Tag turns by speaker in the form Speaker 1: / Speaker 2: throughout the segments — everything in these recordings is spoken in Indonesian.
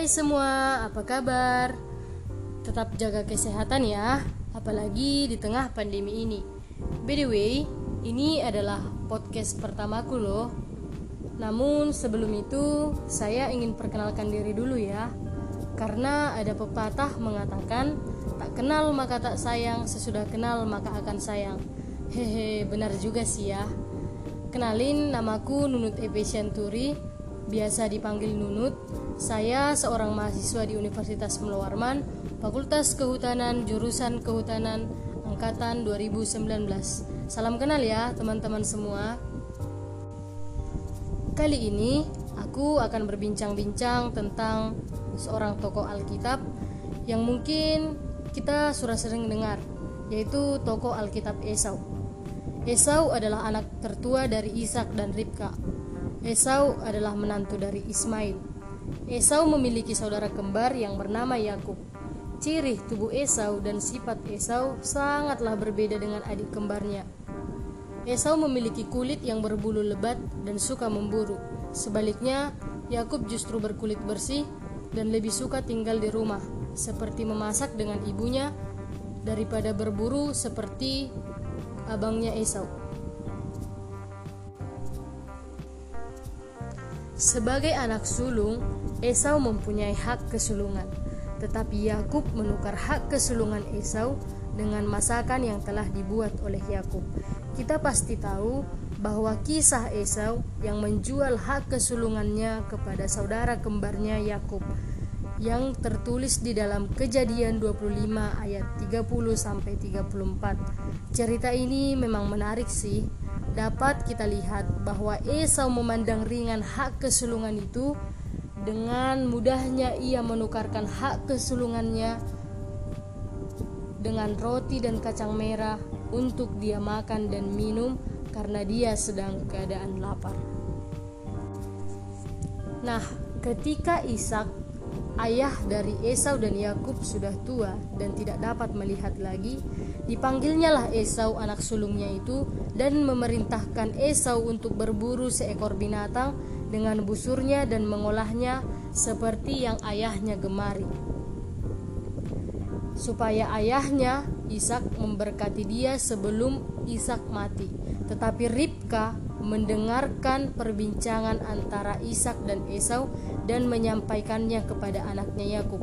Speaker 1: Hai semua, apa kabar? Tetap jaga kesehatan ya, apalagi di tengah pandemi ini. By the way, ini adalah podcast pertamaku loh. Namun sebelum itu, saya ingin perkenalkan diri dulu ya. Karena ada pepatah mengatakan, tak kenal maka tak sayang, sesudah kenal maka akan sayang. Hehe, benar juga sih ya. Kenalin, namaku Nunut Epe Turi, biasa dipanggil Nunut. Saya seorang mahasiswa di Universitas Mulawarman, Fakultas Kehutanan, jurusan Kehutanan, angkatan 2019. Salam kenal ya, teman-teman semua. Kali ini aku akan berbincang-bincang tentang seorang tokoh Alkitab yang mungkin kita sudah sering dengar, yaitu tokoh Alkitab Esau. Esau adalah anak tertua dari Ishak dan Ribka. Esau adalah menantu dari Ismail. Esau memiliki saudara kembar yang bernama Yakub. Ciri tubuh Esau dan sifat Esau sangatlah berbeda dengan adik kembarnya. Esau memiliki kulit yang berbulu lebat dan suka memburu. Sebaliknya, Yakub justru berkulit bersih dan lebih suka tinggal di rumah, seperti memasak dengan ibunya daripada berburu seperti abangnya Esau. Sebagai anak sulung, Esau mempunyai hak kesulungan, tetapi Yakub menukar hak kesulungan Esau dengan masakan yang telah dibuat oleh Yakub. Kita pasti tahu bahwa kisah Esau yang menjual hak kesulungannya kepada saudara kembarnya Yakub yang tertulis di dalam Kejadian 25 ayat 30 sampai 34. Cerita ini memang menarik sih. Dapat kita lihat bahwa Esau memandang ringan hak kesulungan itu dengan mudahnya ia menukarkan hak kesulungannya dengan roti dan kacang merah untuk dia makan dan minum karena dia sedang keadaan lapar. Nah, ketika Ishak, ayah dari Esau dan Yakub sudah tua dan tidak dapat melihat lagi, dipanggilnya lah Esau anak sulungnya itu dan memerintahkan Esau untuk berburu seekor binatang dengan busurnya dan mengolahnya seperti yang ayahnya gemari. Supaya ayahnya Ishak memberkati dia sebelum Ishak mati. Tetapi Ribka mendengarkan perbincangan antara Ishak dan Esau dan menyampaikannya kepada anaknya Yakub.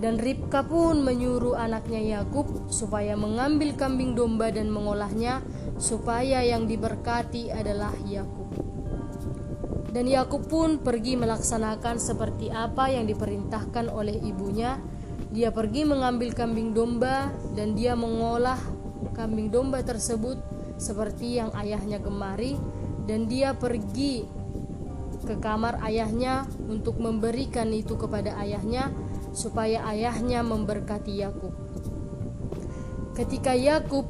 Speaker 1: Dan Ribka pun menyuruh anaknya Yakub supaya mengambil kambing domba dan mengolahnya supaya yang diberkati adalah Yakub. Dan Yakub pun pergi melaksanakan seperti apa yang diperintahkan oleh ibunya dia pergi mengambil kambing domba dan dia mengolah kambing domba tersebut seperti yang ayahnya gemari dan dia pergi ke kamar ayahnya untuk memberikan itu kepada ayahnya supaya ayahnya memberkati Yakub. Ketika Yakub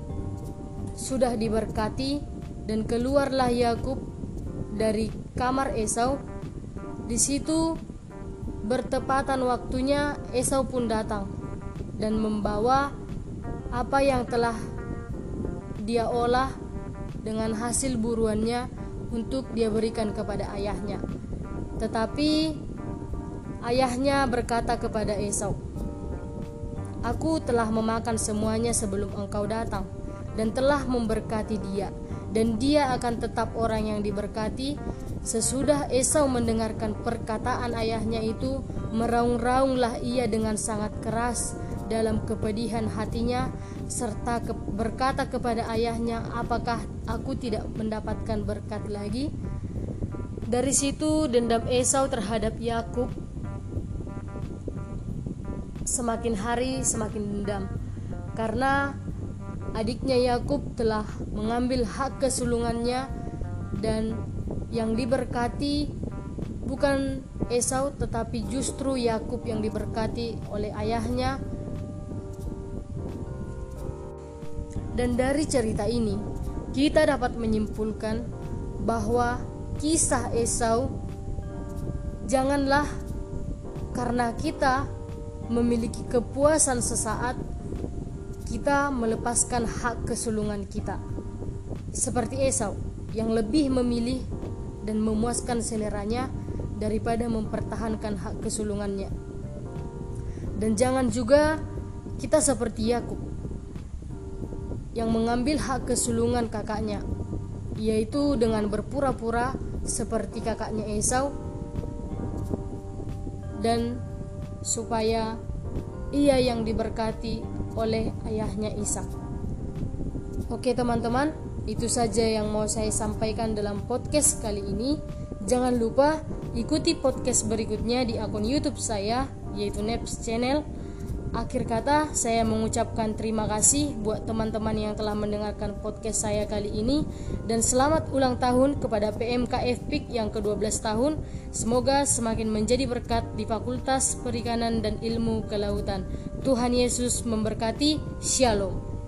Speaker 1: sudah diberkati dan keluarlah Yakub dari kamar Esau, di situ Bertepatan waktunya Esau pun datang dan membawa apa yang telah dia olah dengan hasil buruannya untuk dia berikan kepada ayahnya. Tetapi ayahnya berkata kepada Esau, "Aku telah memakan semuanya sebelum engkau datang dan telah memberkati dia, dan dia akan tetap orang yang diberkati Sesudah Esau mendengarkan perkataan ayahnya itu, meraung-raunglah ia dengan sangat keras dalam kepedihan hatinya serta ke berkata kepada ayahnya, "Apakah aku tidak mendapatkan berkat lagi?" Dari situ dendam Esau terhadap Yakub semakin hari semakin dendam karena adiknya Yakub telah mengambil hak kesulungannya dan yang diberkati bukan Esau tetapi justru Yakub yang diberkati oleh ayahnya. Dan dari cerita ini, kita dapat menyimpulkan bahwa kisah Esau janganlah karena kita memiliki kepuasan sesaat kita melepaskan hak kesulungan kita. Seperti Esau yang lebih memilih dan memuaskan seleranya daripada mempertahankan hak kesulungannya. Dan jangan juga kita seperti Yakub yang mengambil hak kesulungan kakaknya, yaitu dengan berpura-pura seperti kakaknya Esau dan supaya ia yang diberkati oleh ayahnya Ishak. Oke teman-teman, itu saja yang mau saya sampaikan dalam podcast kali ini. Jangan lupa ikuti podcast berikutnya di akun YouTube saya yaitu Neps Channel. Akhir kata, saya mengucapkan terima kasih buat teman-teman yang telah mendengarkan podcast saya kali ini dan selamat ulang tahun kepada PMKF PIK yang ke-12 tahun. Semoga semakin menjadi berkat di Fakultas Perikanan dan Ilmu Kelautan. Tuhan Yesus memberkati. Shalom.